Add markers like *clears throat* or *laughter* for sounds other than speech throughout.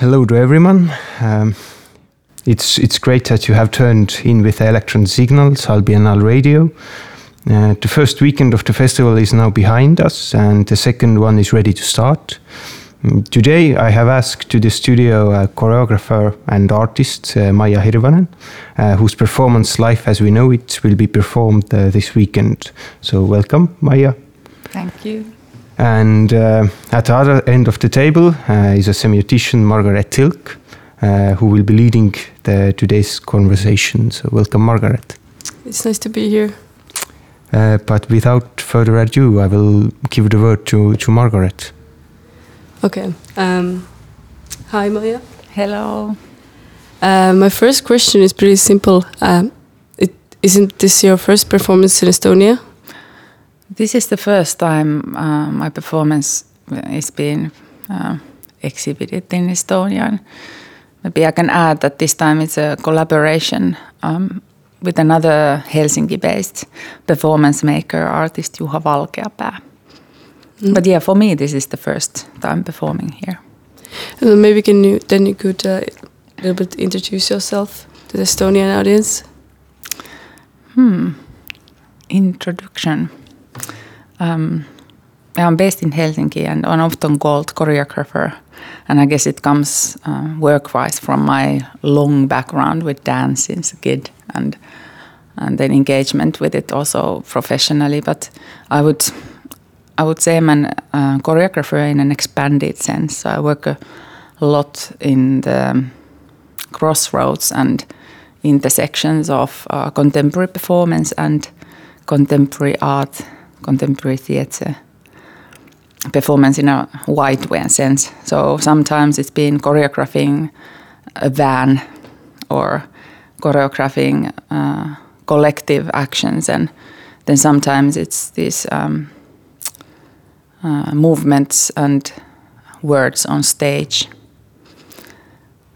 Hello to everyone. Um, it's it's great that you have turned in with Electron Signals Albienal Radio. Uh, the first weekend of the festival is now behind us, and the second one is ready to start. Mm, Today, I have asked to the studio a choreographer and artist uh, Maija Hirvanen, uh, whose performance "Life as We Know It" will be performed uh, this weekend. So, welcome, Maija. Thank you. And uh, at the other end of the table uh, is a semiotician, Margaret Tilk, uh, who will be leading the, today's conversation. So, welcome, Margaret. It's nice to be here. Uh, but without further ado, I will give the word to, to Margaret. Okay. Um, hi, Maija. Hello. Uh, my first question is pretty simple. Um, it, isn't this your first performance in Estonia? This is the first time uh, my performance is being uh, exhibited in Estonia. And Maybe I can add that this time it's a collaboration um, with another Helsinki-based performance maker artist Juha Valkeapää. But yeah, for me this is the first time performing here. Uh, maybe can you then you could uh, a little bit introduce yourself to the Estonian audience. Hmm. Introduction. Um, I'm based in Helsinki and I'm often called choreographer. And I guess it comes uh, work-wise from my long background with dance since a kid and and then engagement with it also professionally. But I would I would say I'm a uh, choreographer in an expanded sense. So I work a lot in the crossroads and intersections of uh, contemporary performance and contemporary art, contemporary theatre, performance in a wide way sense. So sometimes it's been choreographing a van or choreographing uh, collective actions, and then sometimes it's these um, uh, movements and words on stage.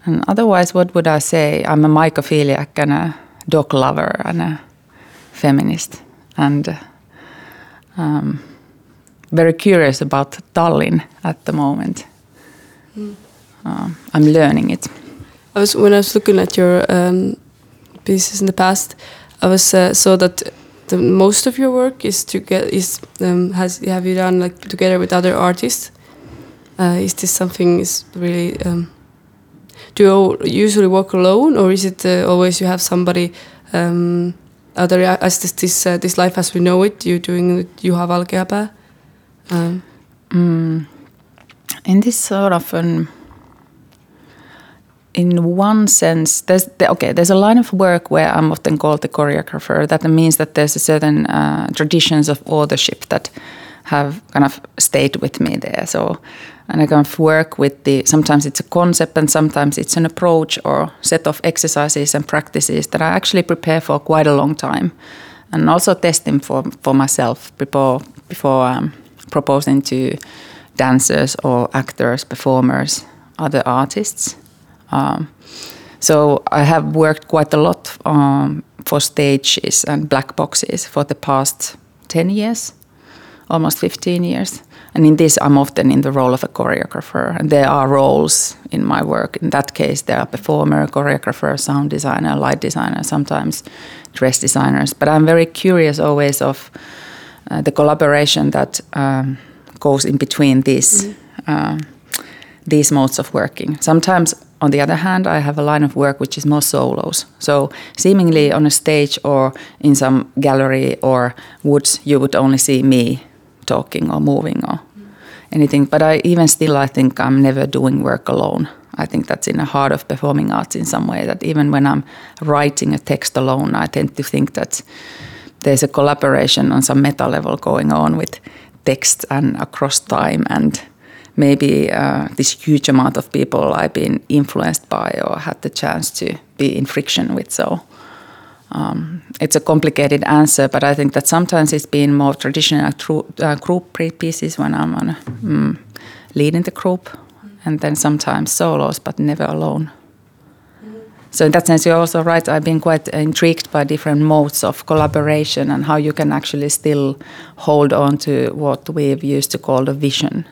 And otherwise, what would I say? I'm a mycophiliac and a dog lover and a feminist, and um, very curious about Tallinn at the moment. Uh, I'm learning it. I was when I was looking at your um, pieces in the past, I was uh, saw that the most of your work is to get is um, has have you done like together with other artists? Uh, is this something is really? Um, do you usually work alone, or is it uh, always you have somebody? Um, other as this this, uh, this life as we know it, you doing Juha Valkeapää? Um, Mm. In this sort of an, in one sense, there's the, okay. There's a line of work where I'm often called the choreographer. That means that there's a certain uh, traditions of authorship that have kind of stayed with me there. So, and I kind of work with the. Sometimes it's a concept, and sometimes it's an approach or set of exercises and practices that I actually prepare for quite a long time, and also testing for for myself before before um, proposing to dancers or actors, performers, other artists. Um, so I have worked quite a lot um, for stages and black boxes for the past 10 years, almost 15 years. And in this, I'm often in the role of a choreographer. And there are roles in my work. In that case, there are performer, choreographer, sound designer, light designer, sometimes dress designers. But I'm very curious always of uh, the collaboration that um, goes in between these uh, these modes of working. Sometimes, on the other hand, I have a line of work which is more solos. So, seemingly on a stage or in some gallery or woods, you would only see me talking or moving or anything. But I even still, I think I'm never doing work alone. I think that's in the heart of performing arts in some way. That even when I'm writing a text alone, I tend to think that there's a collaboration on some meta level going on with text and across time and maybe uh, this huge amount of people I've been influenced by or had the chance to be in friction with. So um, it's a complicated answer, but I think that sometimes it's been more traditional tru- uh, group pieces when I'm on, mm, leading the group, and then sometimes solos, but never alone. So in that sense, you're also right. I've been quite intrigued by different modes of collaboration and how you can actually still hold on to what we've used to call the vision.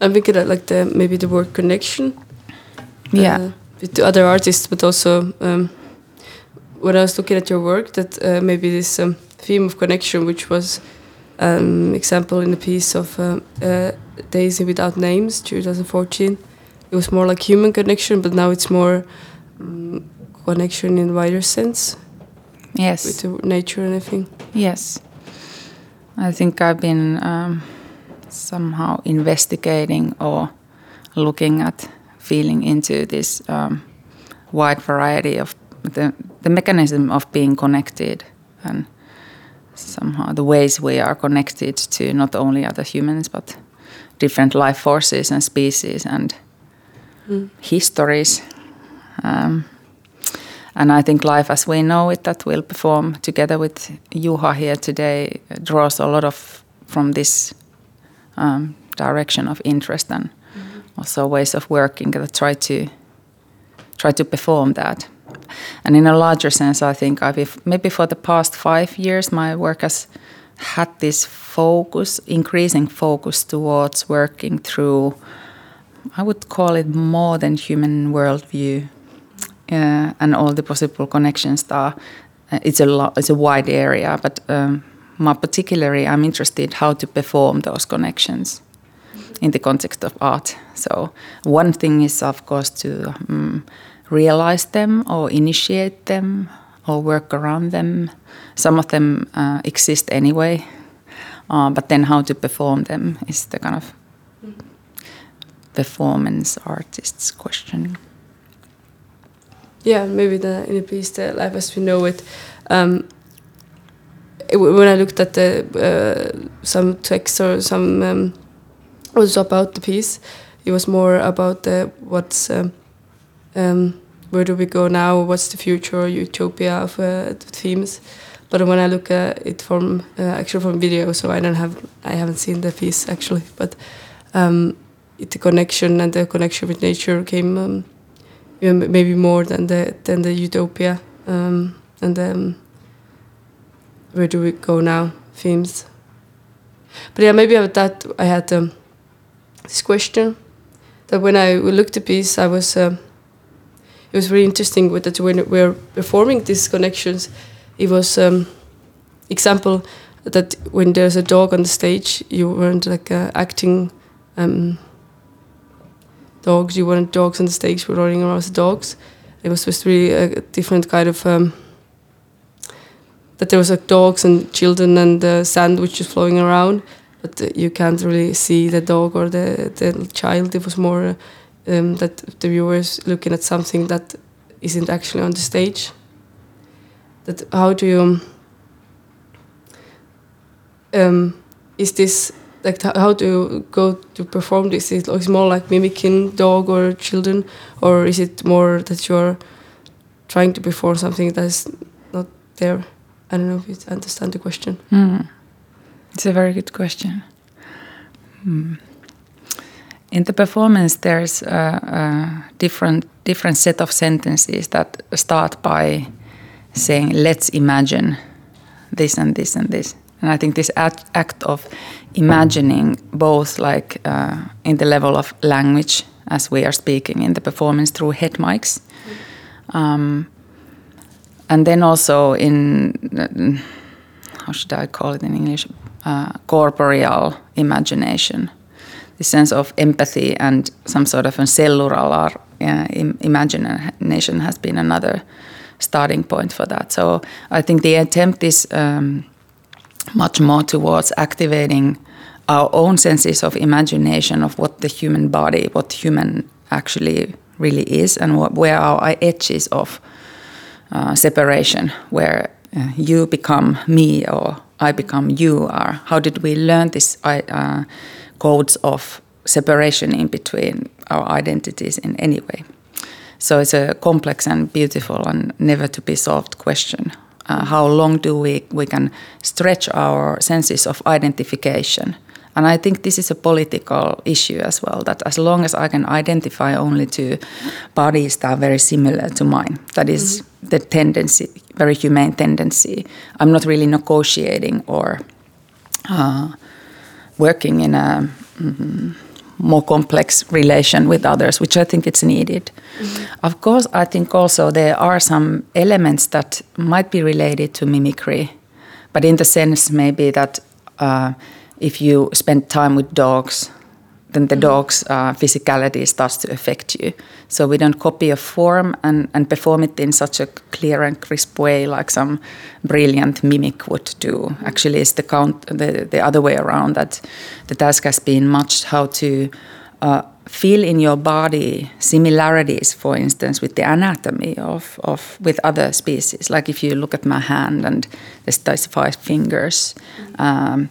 I'm thinking that like the maybe the word connection. Yeah. Uh, with other artists, but also um, when I was looking at your work, that uh, maybe this um, theme of connection, which was um, example in the piece of uh, uh, Daisy Without Names, 2014, it was more like human connection, but now it's more um, connection in wider sense Yes. with the nature and everything. Yes. I think I've been um, somehow investigating or looking at feeling into this um, wide variety of the, the mechanism of being connected and somehow the ways we are connected to not only other humans but different life forces and species and histories. Um, and I think life as we know it, that we'll perform together with Juha here today, draws a lot of from this um, direction of interest and also ways of working that try to try to perform that. And in a larger sense, I think I've maybe for the past five years, my work has had this focus, increasing focus towards working through, I would call it more than human worldview, uh, and all the possible connections are. Uh, it's a lo- it's a wide area, but um, more particularly, I'm interested how to perform those connections in the context of art. So one thing is, of course, to um, realize them or initiate them or work around them. Some of them uh, exist anyway, uh, but then how to perform them is the kind of performance artist's question. Yeah, maybe the in a piece, the life as we know it. Um, when I looked at the uh, some texts or some um, was about the piece, it was more about the what's um, um, where do we go now? What's the future utopia of uh, the themes? But when I look at it from uh, actually from video, so I don't have I haven't seen the piece actually, but um, it, the connection and the connection with nature came. Um, maybe more than the than the utopia um, and then where do we go now themes but yeah maybe that i had um, this question that when i looked at piece i was um, it was really interesting with that when we're performing these connections it was um, example that when there's a dog on the stage you weren't like uh, acting um, dogs. You weren't dogs on the stage were running around as dogs. It was just really a different kind of um, that there was like dogs and children and uh, sandwiches flowing around, but uh, you can't really see the dog or the the child. It was more um, that the viewers looking at something that isn't actually on the stage. That how do you um, is this like how do you go to perform this? Is it more like mimicking dog or children, or is it more that you're trying to perform something that is not there? I don't know if you understand the question. Hmm. It's a very good question. Hmm. In the performance, there's a, a different different set of sentences that start by saying, "Let's imagine this and this and this." And I think this act, act of imagining, both like uh, in the level of language, as we are speaking in the performance through head mics, um, and then also in uh, how should I call it in English? Uh, corporeal imagination, the sense of empathy and some sort of a cellular uh, im- imagination has been another starting point for that. So I think the attempt is um, much more towards activating our own senses of imagination of what the human body, what human actually really is, and what, where are our edges of uh, separation, where uh, you become me or I become you are. How did we learn this uh, codes of separation in between our identities in any way? So it's a complex and beautiful and never to be solved question. Uh, how long do we we can stretch our senses of identification? And I think this is a political issue as well. That as long as I can identify only to bodies that are very similar to mine, that is the tendency, very humane tendency. I'm not really negotiating or uh, working in a mm, more complex relation with others, which I think it's needed. Of course, I think also there are some elements that might be related to mimicry, but in the sense maybe that uh, if you spend time with dogs, then the dog's uh, physicality starts to affect you. So we don't copy a form and, and perform it in such a clear and crisp way like some brilliant mimic would do. Actually, it's the count the, the other way around that the task has been much how to uh, feel in your body similarities, for instance, with the anatomy of, of with other species. Like if you look at my hand and there's these five fingers. Um,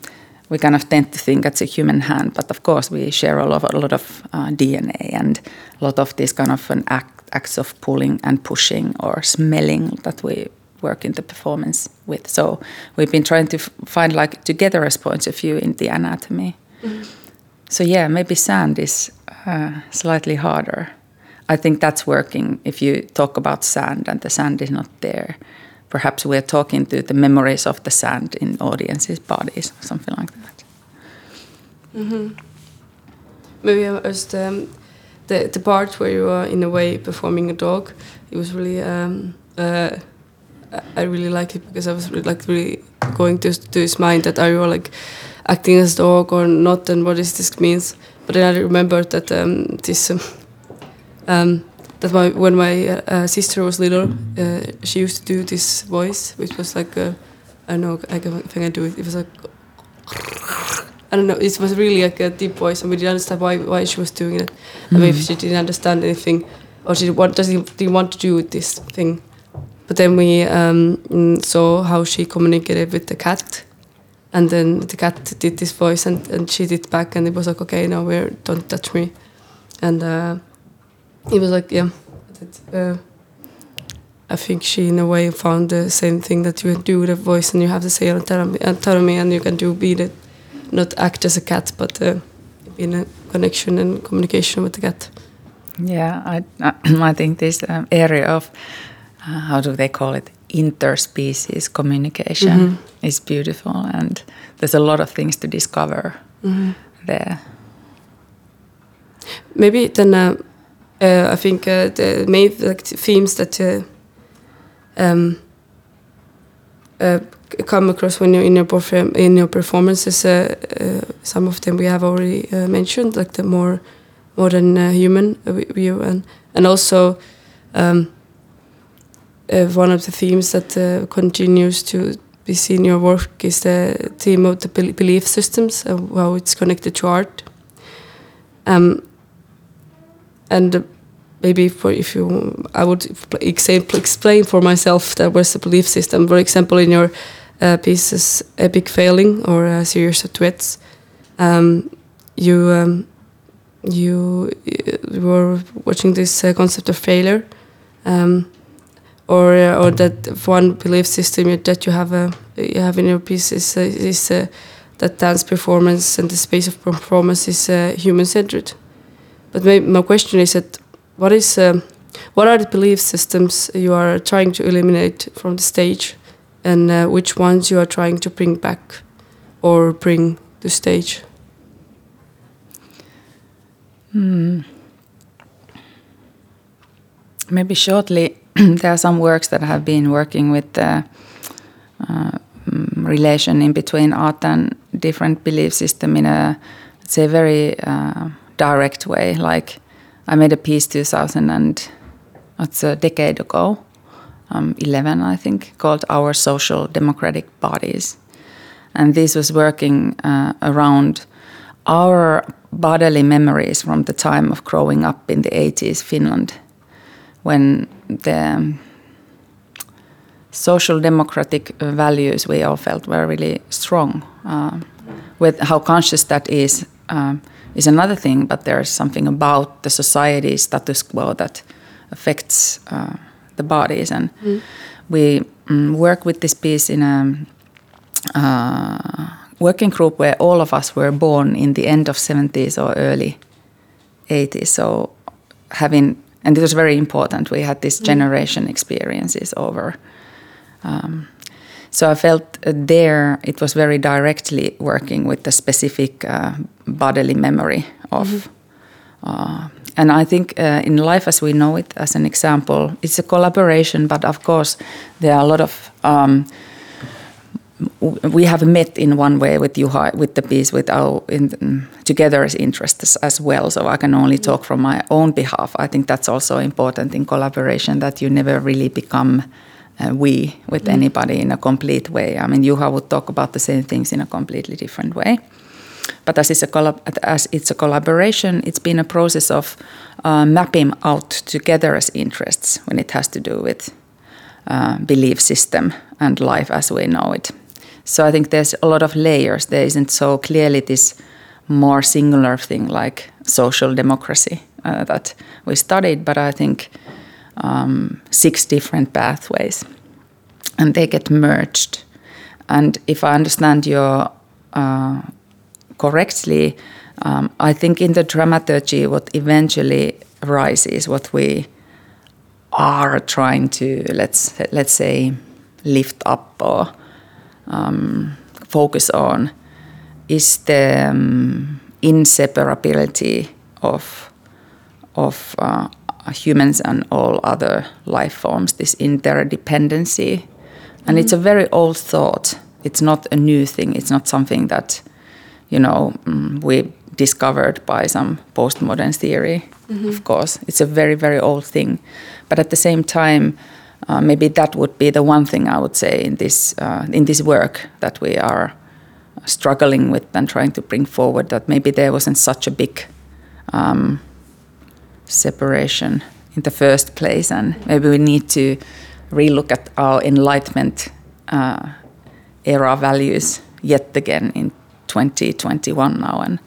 we kind of tend to think it's a human hand, but of course we share a lot, a lot of uh, DNA and a lot of these kind of an act, acts of pulling and pushing or smelling that we work in the performance with. So we've been trying to find like together as points of view in the anatomy. Mm-hmm. So yeah, maybe sand is uh, slightly harder. I think that's working if you talk about sand and the sand is not there perhaps we're talking to the memories of the sand in audiences' bodies, something like that. Mm-hmm. Maybe it was the, the, the part where you were in a way performing a dog. It was really um, uh, I really liked it because I was really, like really going to to his mind that are you like acting as dog or not and what this means. But then I remembered that um, this um, um that my when my uh, sister was little, uh, she used to do this voice, which was like uh, I don't know, I think I do it. It was like I don't know. It was really like a deep voice, and we didn't understand why why she was doing it. Mm. I mean, if she didn't understand anything, or she want, doesn't didn't want to do this thing. But then we um, saw how she communicated with the cat, and then the cat did this voice, and, and she did back, and it was like, okay, now we're don't touch me, and uh, it was like yeah uh, I think she in a way found the same thing that you do with a voice and you have the same autonomy and you can do be the not act as a cat but uh, be in a connection and communication with the cat yeah I, I *clears throat* think this um, area of uh, how do they call it interspecies communication mm -hmm. is beautiful and there's a lot of things to discover mm -hmm. there maybe then uh, I think uh, the main like, themes that uh, um, uh, come across when you're in your perform in your performances, uh, uh, some of them we have already mentioned, like the more modern human view, and and also um, one of the themes that continues to be seen in your work is the theme of the belief systems, how it's connected to art. Um, and maybe for if you I would explain for myself that was a belief system. For example, in your uh, pieces, epic failing or a series of tweets, um, you um, you, you were watching this uh, concept of failure, um, or uh, or that one belief system that you have a you have in your pieces is, is uh, that dance performance and the space of performance is uh, human centered. But my, my question is that what is uh, what are the belief systems you are trying to eliminate from the stage, and uh, which ones you are trying to bring back or bring to stage? Hmm. Maybe shortly, *clears throat* there are some works that have been working with the uh, mm, relation in between art and different belief system in a, say, very uh, direct way, like I made a piece 2000 and a decade ago, um, 11 I think, called Our Social Democratic Bodies. And this was working uh, around our bodily memories from the time of growing up in the 80s Finland, when the social democratic values we all felt were really strong. Uh, with how conscious that is. Uh, is another thing, but there's something about the society status quo that affects uh, the bodies. And mm. we um, work with this piece in a uh, working group where all of us were born in the end of 70s or early 80s. So having, and it was very important, we had this mm. generation experiences over. Um, so I felt there it was very directly working with the specific uh, bodily memory of mm -hmm. uh, and I think uh, in life as we know it, as an example, it's a collaboration. But of course, there are a lot of um, we have met in one way with Juha, with the piece, with our in, together as interests as well. So I can only talk from my own behalf. I think that's also important in collaboration that you never really become uh, we with mm. anybody in a complete way. I mean, Juha would talk about the same things in a completely different way. But as it's a, as it's a collaboration, it's been a process of uh, mapping out together as interests when it has to do with uh, belief system and life as we know it. So I think there's a lot of layers. There isn't so clearly this more singular thing like social democracy uh, that we studied, but I think um, six different pathways, and they get merged. And if I understand your uh, correctly, um, I think in the dramaturgy, what eventually rises, what we are trying to let's let's say lift up or um, focus on is the um, inseparability of of uh, humans and all other life forms. This interdependency, and mm-hmm. it's a very old thought. It's not a new thing. It's not something that you know mm, we discovered by some postmodern theory. Mm-hmm. Of course, it's a very very old thing, but at the same time uh, maybe that would be the one thing I would say in this uh, in this work that we are struggling with and trying to bring forward. That maybe there wasn't such a big um, separation in the first place, and maybe we need to relook at our Enlightenment uh, era values yet again in 2021 now, and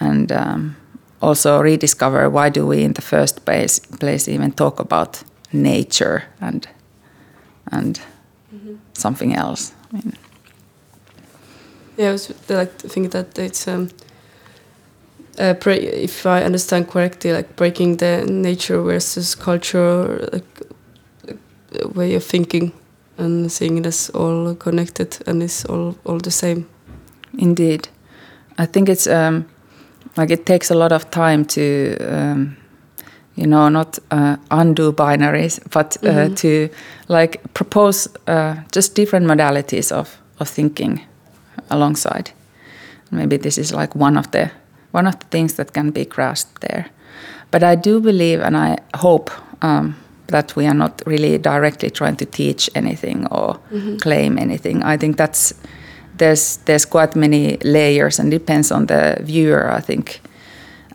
and um, also rediscover why do we in the first place, place even talk about nature and and mm-hmm. something else. I mean, yeah, I was like think that it's um, uh, if I understand correctly, like breaking the nature versus culture like, way of thinking and seeing it as all connected and it's all all the same. Indeed, I think it's um, like it takes a lot of time to. Um, you know, not uh, undo binaries, but uh, mm-hmm. to like propose uh, just different modalities of, of thinking alongside. Maybe this is like one of the one of the things that can be grasped there. But I do believe, and I hope um, that we are not really directly trying to teach anything or mm-hmm. claim anything. I think that's there's there's quite many layers, and depends on the viewer. I think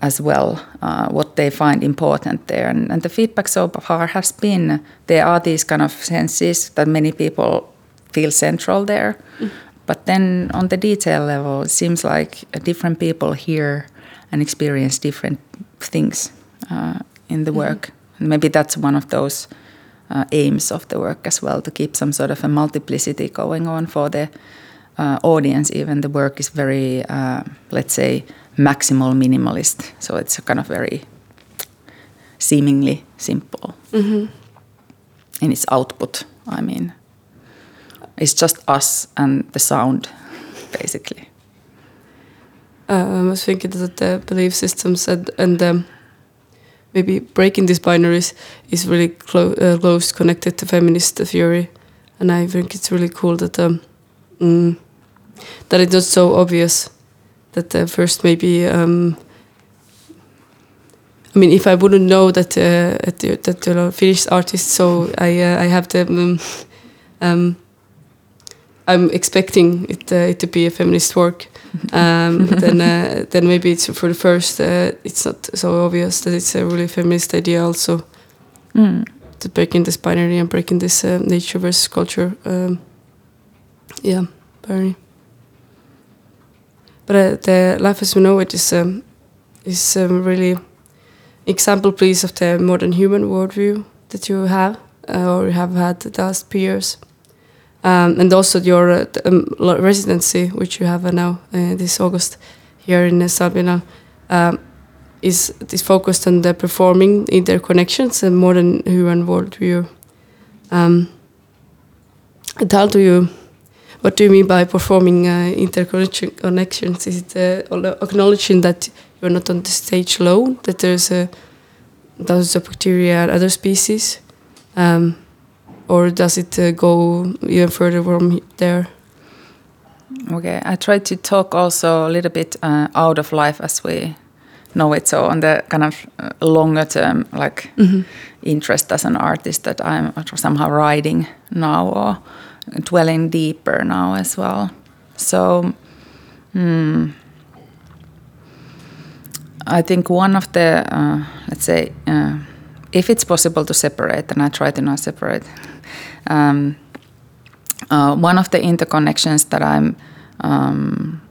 as well, uh, what they find important there. And, and, the feedback so far has been there are these kind of senses that many people feel central there. Mm. But then on the detail level, it seems like different people hear and experience different things uh, in the mm-hmm. work. And maybe that's one of those uh, aims of the work as well to keep some sort of a multiplicity going on for the uh, audience. Even the work is very, uh, let's say, maximal minimalist. So it's kind of very seemingly simple mm-hmm. in its output. I mean, it's just us and the sound, basically. Uh, I was thinking that the belief systems and, and um, maybe breaking these binaries is really clo- uh, close connected to feminist theory, and I think it's really cool that um, mm, that it's not so obvious that uh, first maybe um, I mean if I wouldn't know that uh, that a Finnish artist, so I uh, I have to. Um, um, I'm expecting it, uh, it to be a feminist work. *laughs* Um, then, uh, then maybe it's for the first. Uh, it's not so obvious that it's a really feminist idea. Also, mm. to breaking this binary and breaking this nature versus culture. Um, yeah, very. But uh, the life as we know it is um, is um, really example, please, of the modern human worldview that you have uh, or you have had the last few years, um, and also your uh, um, residency, which you have uh, now uh, this August here in uh, um, is is focused on the performing interconnections and more modern human worldview. Um, and how do you what do you mean by performing uh, interconnection connections? Is it uh, acknowledging that you're not on the stage alone. That there's a thousands of bacteria and other species, um, or does it uh, go even further from there? Okay, I try to talk also a little bit uh, out of life as we know it. So on the kind of uh, longer term, like interest as an artist that I'm somehow riding now or dwelling deeper now as well. So. Hmm, I think one of the, uh, let's say, uh, if it's possible to separate, and I try to not separate, um, uh, one of the interconnections that I'm um,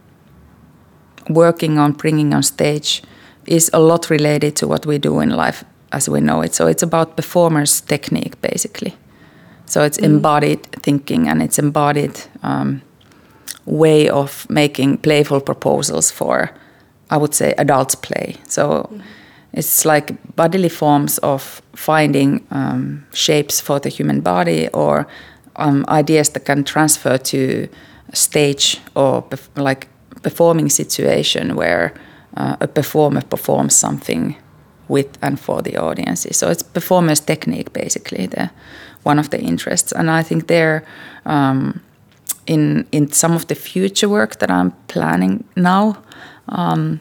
working on bringing on stage is a lot related to what we do in life as we know it. So it's about performers' technique, basically. So it's embodied thinking and it's embodied um, way of making playful proposals for I would say adults play. So it's like bodily forms of finding um, shapes for the human body or um, ideas that can transfer to stage or perf- like performing situation where uh, a performer performs something with and for the audiences. So it's performance technique basically the one of the interests, and I think there. Um, in, in some of the future work that I'm planning now, um,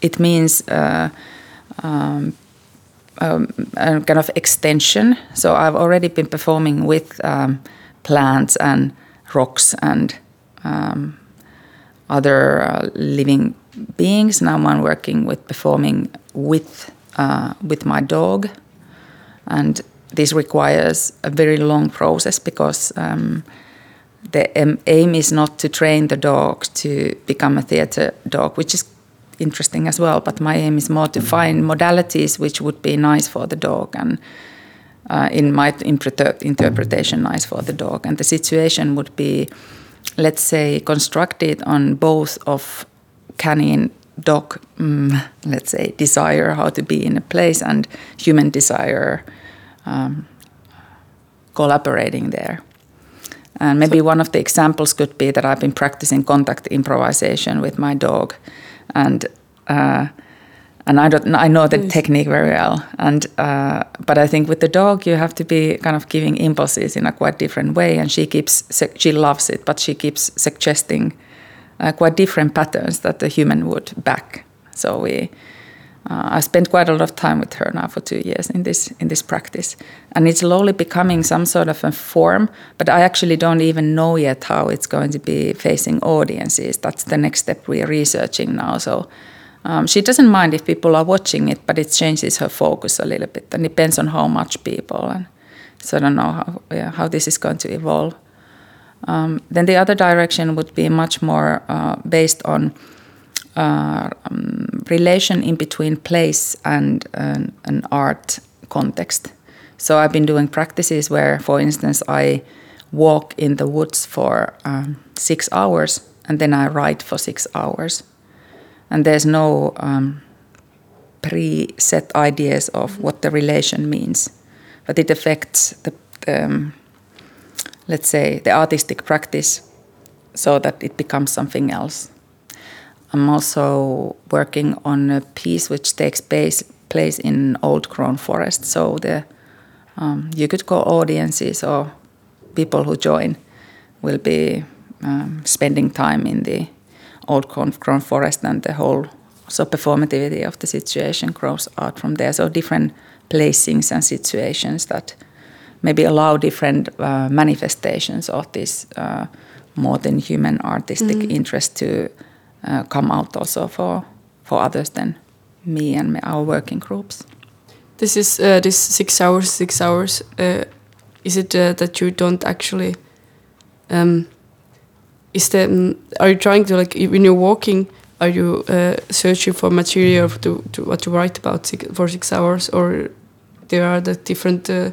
it means uh, um, um, a kind of extension. So I've already been performing with um, plants and rocks and um, other uh, living beings. Now I'm working with performing with uh, with my dog, and this requires a very long process because um, the aim is not to train the dog to become a theater dog, which is interesting as well. But my aim is more to find modalities which would be nice for the dog and. Uh, in my interpretation, nice for the dog, and the situation would be, let's say, constructed on both of canine dog, um, let's say, desire how to be in a place and human desire um, collaborating there. And maybe so, one of the examples could be that I've been practicing contact improvisation with my dog, and uh, and I don't I know the nice. technique very well. And uh, but I think with the dog you have to be kind of giving impulses in a quite different way, and she keeps she loves it, but she keeps suggesting uh, quite different patterns that the human would back. So we uh, I spent quite a lot of time with her now for two years in this in this practice, and it's slowly becoming some sort of a form. But I actually don't even know yet how it's going to be facing audiences. That's the next step we are researching now. So um, she doesn't mind if people are watching it, but it changes her focus a little bit, and depends on how much people. And so I don't know how yeah, how this is going to evolve. Um, then the other direction would be much more uh, based on uh, um, relation in between place and an, an, art context. So I've been doing practices where, for instance, I walk in the woods for um, six hours and then I write for six hours. And there's no um, pre-set ideas of what the relation means, but it affects the, um, let's say, the artistic practice so that it becomes something else. I'm also working on a piece which takes place, place in old grown forest. So the um, you could call audiences or people who join will be um, spending time in the old grown forest and the whole so performativity of the situation grows out from there. So different placings and situations that maybe allow different uh, manifestations of this uh, more than human artistic mm. interest to uh, come out also for for others than me and our working groups. This is uh, this six hours, six hours. Uh, is it uh, that you don't actually? Um, is the um, are you trying to like when you're walking? Are you uh, searching for material to, to what to write about six, for six hours, or there are the different uh,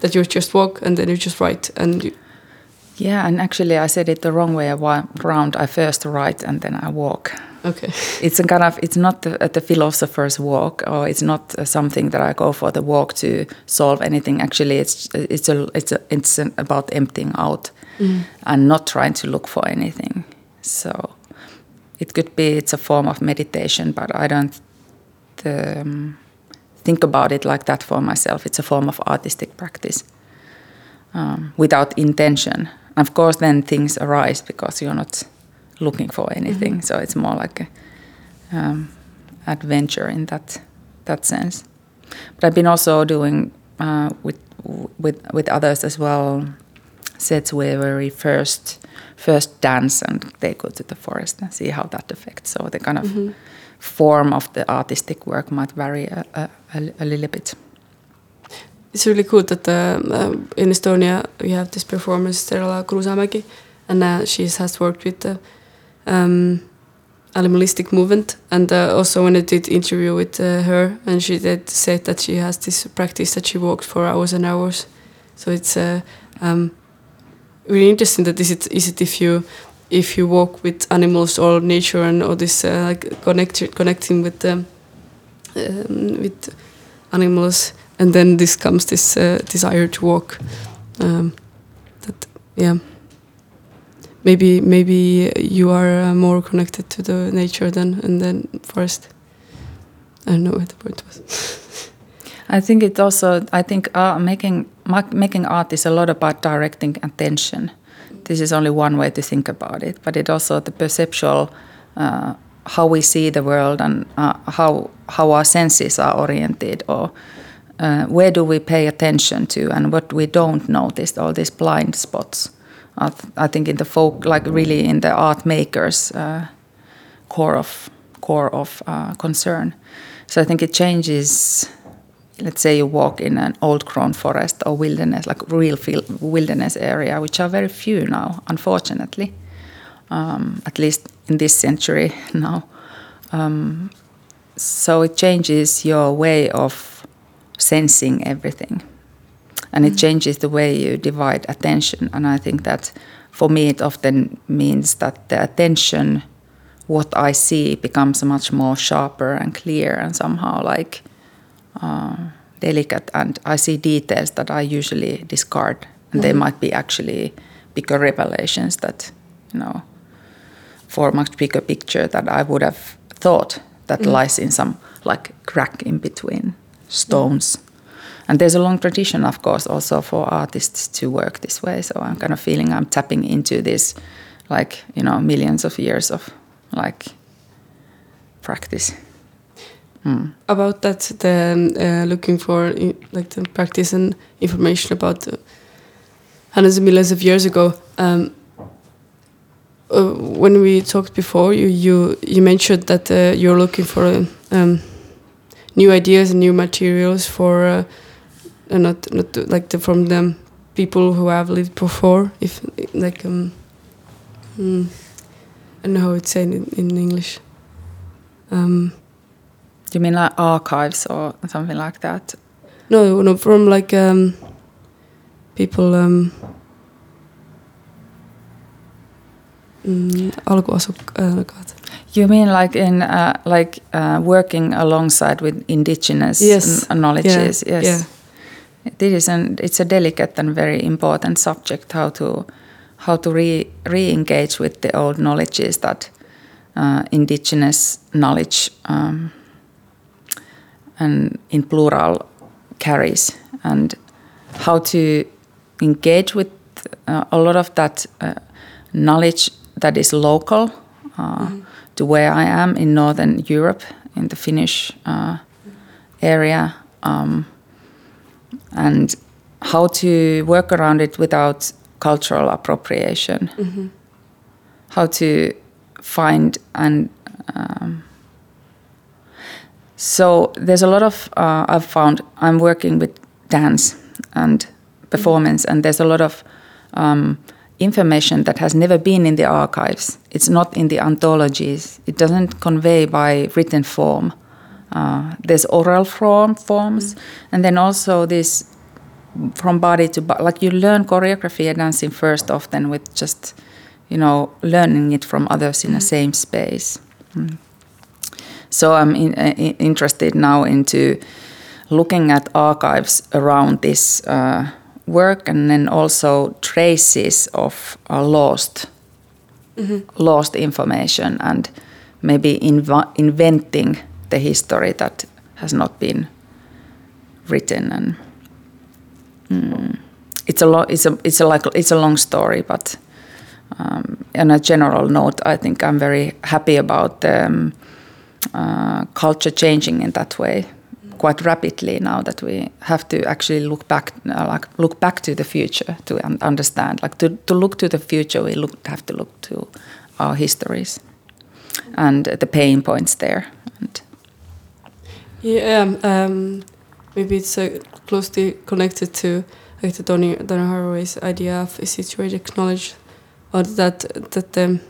that you just walk and then you just write and you, yeah, and actually, I said it the wrong way around. I first write and then I walk. Okay. *laughs* It's a kind of it's not the, the philosopher's walk, or it's not something that I go for the walk to solve anything. Actually, it's it's a it's a, it's about emptying out mm. and not trying to look for anything. So it could be it's a form of meditation, but I don't um, think about it like that for myself. It's a form of artistic practice um, without intention. Of course, then things arise because you're not looking for anything. Mm-hmm. So it's more like a um, adventure in that that sense. But I've been also doing uh, with with with others as well sets where we first first dance and they go to the forest and see how that affects. So the kind of mm-hmm. form of the artistic work might vary a, a, a, little bit. It's really cool that uh, uh, in Estonia we have this performer Sterla Kruusamägi, and uh, she has worked with the um, animalistic movement. And uh, also when I did interview with uh, her, and she did say that she has this practice that she walks for hours and hours. So it's uh, um, really interesting that is it is it if you if you walk with animals or nature and all this uh, like connect, connecting with them um, with animals and then this comes this uh, desire to walk um, that yeah. Maybe maybe you are uh, more connected to the nature than and then forest. I don't know what the point was. *laughs* I think it also i think uh, making making art is a lot about directing attention. This is only one way to think about it but it also the perceptual uh, how we see the world and uh, how how our senses are oriented or uh, where do we pay attention to and what we don't notice all these blind spots I, th I think in the folk like really in the art makers uh, core of core of uh, concern so I think it changes let's say you walk in an old grown forest or wilderness like real wilderness area which are very few now unfortunately um, at least in this century *laughs* now. Um, so it changes your way of sensing everything. And it mm-hmm. changes the way you divide attention. And I think that for me, it often means that the attention, what I see, becomes much more sharper and clear and somehow like uh, delicate. And I see details that I usually discard. And mm-hmm. they might be actually bigger revelations that, you know, for much bigger picture that I would have thought that mm. lies in some like crack in between stones. Mm. And there's a long tradition, of course, also for artists to work this way. So I'm kind of feeling I'm tapping into this, like you know, millions of years of like practice. Mm. About that, the um, uh, looking for like the practice and information about uh, hundreds of millions of years ago. Um, uh, when we talked before, you you, you mentioned that uh, you're looking for um, new ideas and new materials for uh, not not like the, from them people who have lived before. If like um, hmm, I don't know how it's said in, in English. Um, you mean like archives or something like that? No, no, from like um, people. Um, mm, alkuasukkaat. You mean like in uh, like uh, working alongside with indigenous yes. knowledges? Yeah. Yes. Yeah. It is an, it's a delicate and very important subject how to how to re re-engage with the old knowledges that uh, indigenous knowledge um, and in plural carries and how to engage with uh, a lot of that uh, knowledge that is local uh, mm. to where I am in Northern Europe, in the Finnish uh, area, um, and how to work around it without cultural appropriation. Mm-hmm. How to find and um, so there's a lot of uh, I've found I'm working with dance and performance, mm-hmm. and there's a lot of um, information that has never been in the archives. It's not in the anthologies. It doesn't convey by written form. Uh, there's oral form forms, mm. and then also this from body to body. Like you learn choreography and dancing first, often with just you know learning it from others in mm. the same space. Mm. So I'm in, uh, interested now into looking at archives around this. Uh, work and then also traces of lost mm-hmm. lost information and maybe inv- inventing the history that has not been written and mm, it's a lo- it's a it's a like it's a long story but um, on a general note I think I'm very happy about um, uh, culture changing in that way quite rapidly now that we have to actually look back uh, like look back to the future to un- understand like to, to look to the future we look have to look to our histories and the pain points there and Yeah, um, um, maybe it's uh, closely connected to like the Donna Haraway's idea of a situated knowledge, or that that um,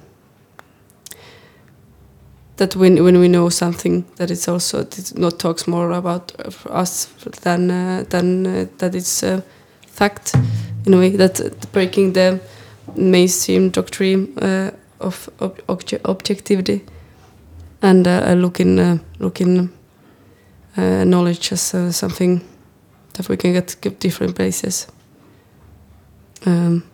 that when when we know something, that it's also not talks more about uh, us than uh, than uh, that it's a fact in a way that breaking the mainstream doctrine uh, of ob obje objectivity and uh, looking uh, looking uh, knowledge as uh, something that we can get, get different places. Um,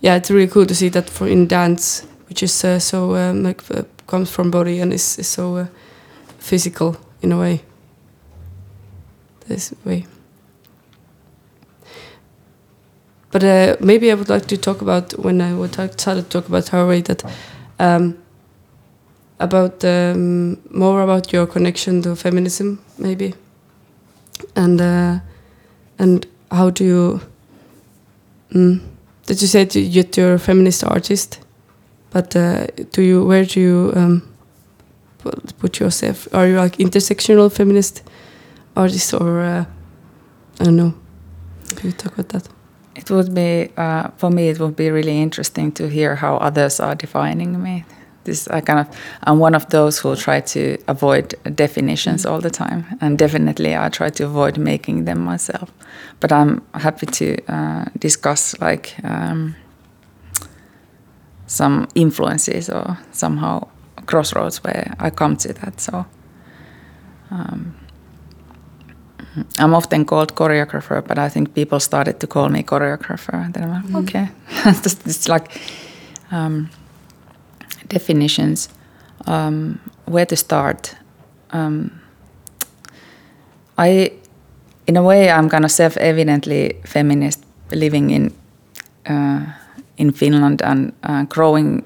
yeah, it's really cool to see that for in dance, which is uh, so um, like uh, comes from body and is, is so physical in a way. This way. But uh, maybe I would like to talk about when I would started to talk about Haraway that um, about um, more about your connection to feminism, maybe, and uh, and how do you? Mm, did you say you're a feminist artist? But uh, do you where do you um, put- put yourself? Are you like intersectional feminist artist or uh, I don't know? Can you talk about that? It would be uh, for me. It would be really interesting to hear how others are defining me. This I kind of I'm one of those who try to avoid definitions all the time, and definitely I try to avoid making them myself. But I'm happy to uh, discuss like um, some influences or somehow crossroads where I come to that. So. Um, I'm often called choreographer, but I think people started to call me choreographer. Then I'm like, okay, *laughs* it's, it's like um, definitions. Um, where to start? Um, I, in a way, I'm kind of self-evidently feminist, living in uh, in Finland and uh, growing.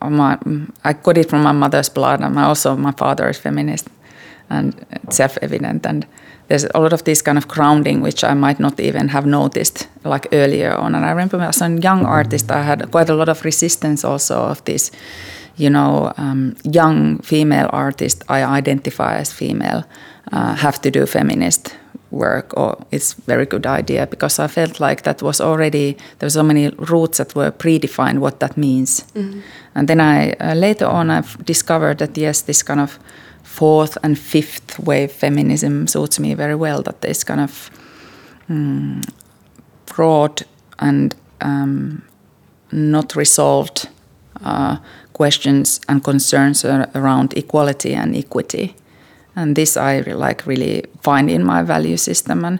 My, I got it from my mother's blood, and also my father is feminist, and self-evident. And there's a lot of this kind of grounding which I might not even have noticed like earlier on. And I remember as a young artist, I had quite a lot of resistance also of this, you know, um, young female artist. I identify as female, uh, have to do feminist work, or it's very good idea because I felt like that was already there were so many roots that were predefined what that means. And then I uh, later on I've discovered that yes, this kind of fourth and fifth wave feminism suits me very well. That there's kind of mm, broad and um, not resolved uh, questions and concerns around equality and equity, and this I like really find in my value system, and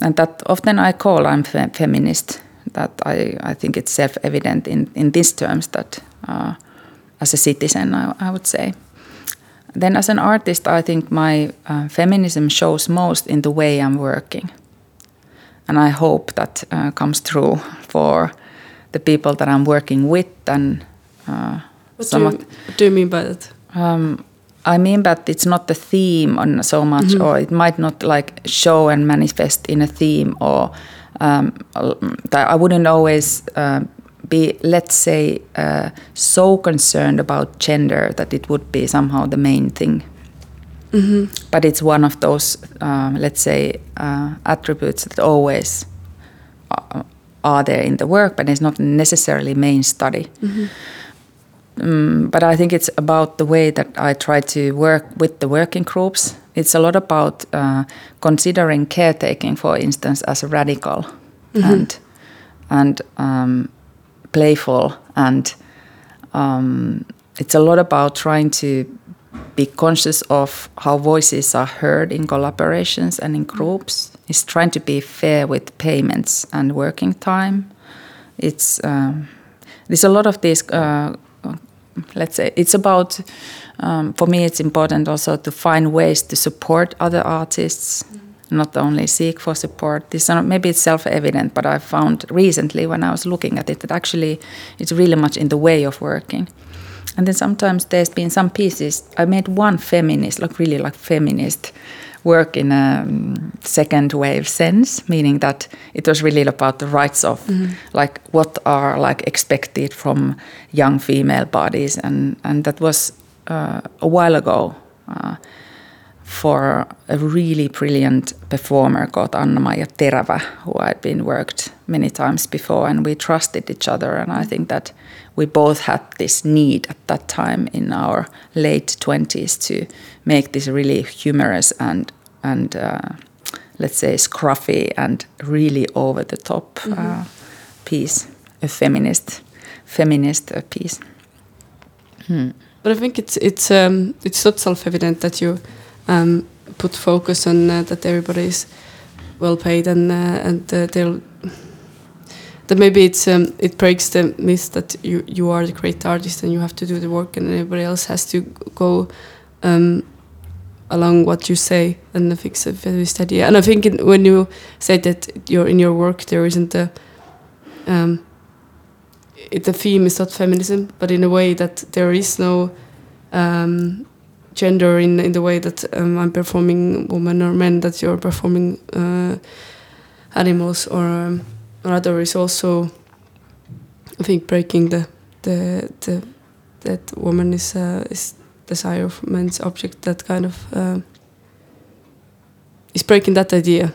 and that often I call I'm fe- feminist. That I, I think it's self-evident in, in these terms that uh, as a citizen I, I would say. Then, as an artist, I think my uh, feminism shows most in the way I'm working. And I hope that uh, comes through for the people that I'm working with. And uh, What do, you, what do you mean by that? um, I mean that it's not the theme on so much, Mm-hmm. or it might not like show and manifest in a theme, or um, I wouldn't always uh, be, let's say, uh, so concerned about gender that it would be somehow the main thing. Mm-hmm. But it's one of those, um, let's say, uh, attributes that always uh, are there in the work, but it's not necessarily main study. Um, but I think it's about the way that I try to work with the working groups. It's a lot about uh, considering caretaking, for instance, as a radical and and um, playful, and um, it's a lot about trying to be conscious of how voices are heard in collaborations and in groups. It's trying to be fair with payments and working time. It's um, there's a lot of these uh, let's say it's about um, for me it's important also to find ways to support other artists not only seek for support. This is maybe it's self-evident but i found recently when i was looking at it that actually it's really much in the way of working. And then sometimes there's been some pieces i made one feminist like really like feminist work in a um, second wave sense, meaning that it was really about the rights of mm-hmm. like what are like expected from young female bodies, and and that was uh, a while ago. Uh, for a really brilliant performer called Anna-Maija Terävä, who I'd been worked many times before, and we trusted each other. And I think that we both had this need at that time in our late 20s to make this really humorous and and uh, let's say scruffy and really over the top mm -hmm. uh, piece, a feminist feminist uh, piece. Hmm. But I think it's it's um, it's not self evident that you um, put focus on uh, that everybody is well paid and uh, and uh, they'll that maybe it's um, it breaks the myth that you you are the great artist and you have to do the work and everybody else has to go um, along what you say and it's a very steady and I think in, when you say that you're in your work there isn't a um, it, the theme is not feminism but in a way that there is no um, gender in in the way that um, I'm performing women or men that you're performing uh, animals or um, or other is also I think breaking the the the that woman is uh, is desire of men's object that kind of uh, is breaking that idea.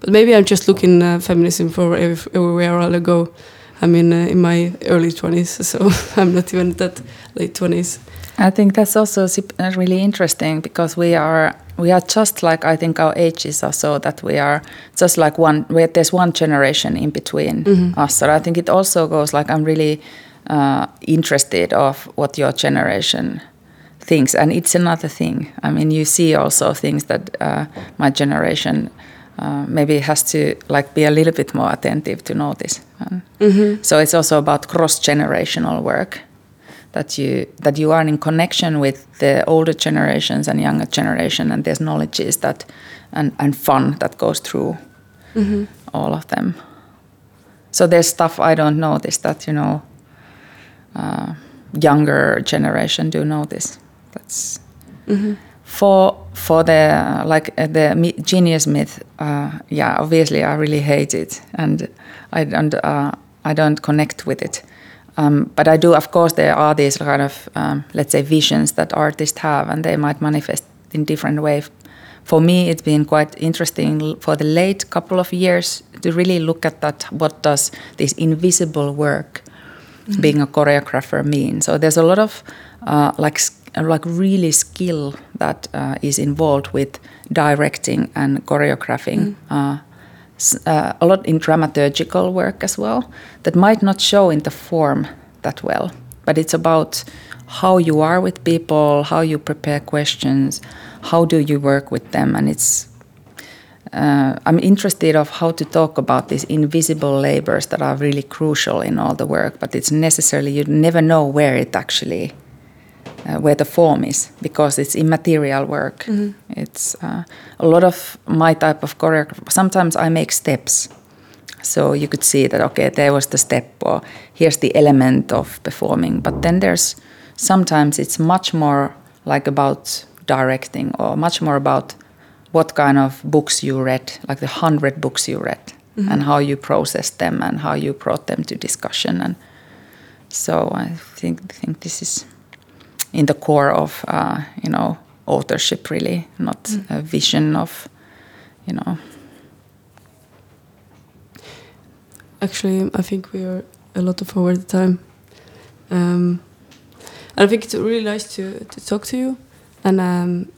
But maybe I'm just looking uh, feminism for everywhere I'll go. I mean, uh, in my early 20s, *laughs* so I'm not even that late 20s. I think that's also uh, really interesting because we are we are just like I think our ages are so that we are just like one. We, there's one generation in between mm -hmm. us. So I think it also goes like I'm really uh, interested of what your generation thinks, and it's another thing. I mean, you see also things that uh, my generation uh, maybe has to like be a little bit more attentive to notice. Mm-hmm. So it's also about cross generational work that you that you are in connection with the older generations and younger generation, and there's knowledges that and and fun that goes through mm-hmm. all of them. So there's stuff I don't know. notice that you know. Uh, younger generation do notice. That's mm-hmm. for for the like uh, the genius myth. Uh, yeah, obviously I really hate it, and I don't uh, I don't connect with it. Um, but I do, of course, there are these kind of um, let's say visions that artists have, and they might manifest in different ways. For me, it's been quite interesting for the late couple of years to really look at that. What does this invisible work, mm-hmm. being a choreographer, mean? So there's a lot of uh, like like really skill that uh, is involved with directing and choreographing. Mm. Uh, uh, a lot in dramaturgical work as well that might not show in the form that well, but it's about how you are with people, how you prepare questions, how do you work with them, and it's. Uh, I'm interested of how to talk about these invisible labors that are really crucial in all the work, but it's necessarily you never know where it actually uh, where the form is because it's immaterial work. Mm -hmm. It's uh, a lot of my type of choreography. Sometimes I make steps. So you could see that, okay, there was the step, or here's the element of performing. But then there's sometimes it's much more like about directing, or much more about what kind of books you read, like the hundred books you read, mm -hmm. and how you process them and how you brought them to discussion. And so I think think this is in the core of uh, you know authorship really not mm. a vision of you know. Actually i think we are a lot of over the time. Um, i think it's really nice to, to talk to you. And um,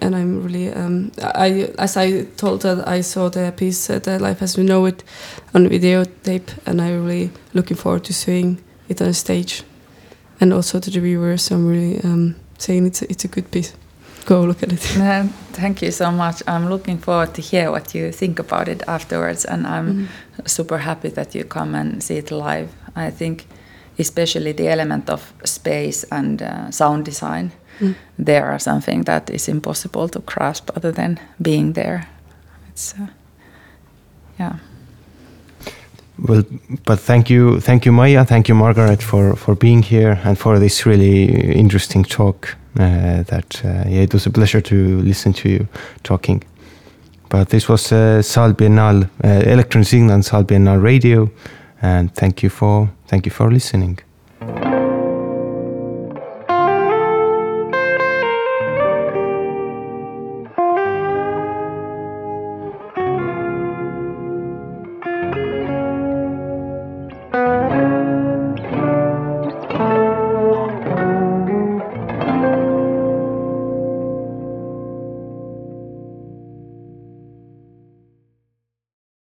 and i'm really um, i as i told that i saw the piece uh, the life as we know it on videotape and i'm really looking forward to seeing it on stage and also to the viewers. I'm really um, saying it's a, it's a good piece. Go look at it. *laughs* Uh, thank you so much. I'm looking forward to hear what you think about it afterwards, and I'm mm -hmm. super happy that you come and see it live. I think especially the element of space and uh, sound design, there are something that is impossible to grasp other than being there. It's uh, yeah. Well, but thank you, thank you, Maija, thank you, Margaret, for for being here and for this really interesting talk. Uh, that uh, yeah, it was a pleasure to listen to you talking. But this was uh, Saal Biennale, uh, Electron Signal Saal Biennale Radio, and thank you for thank you for listening.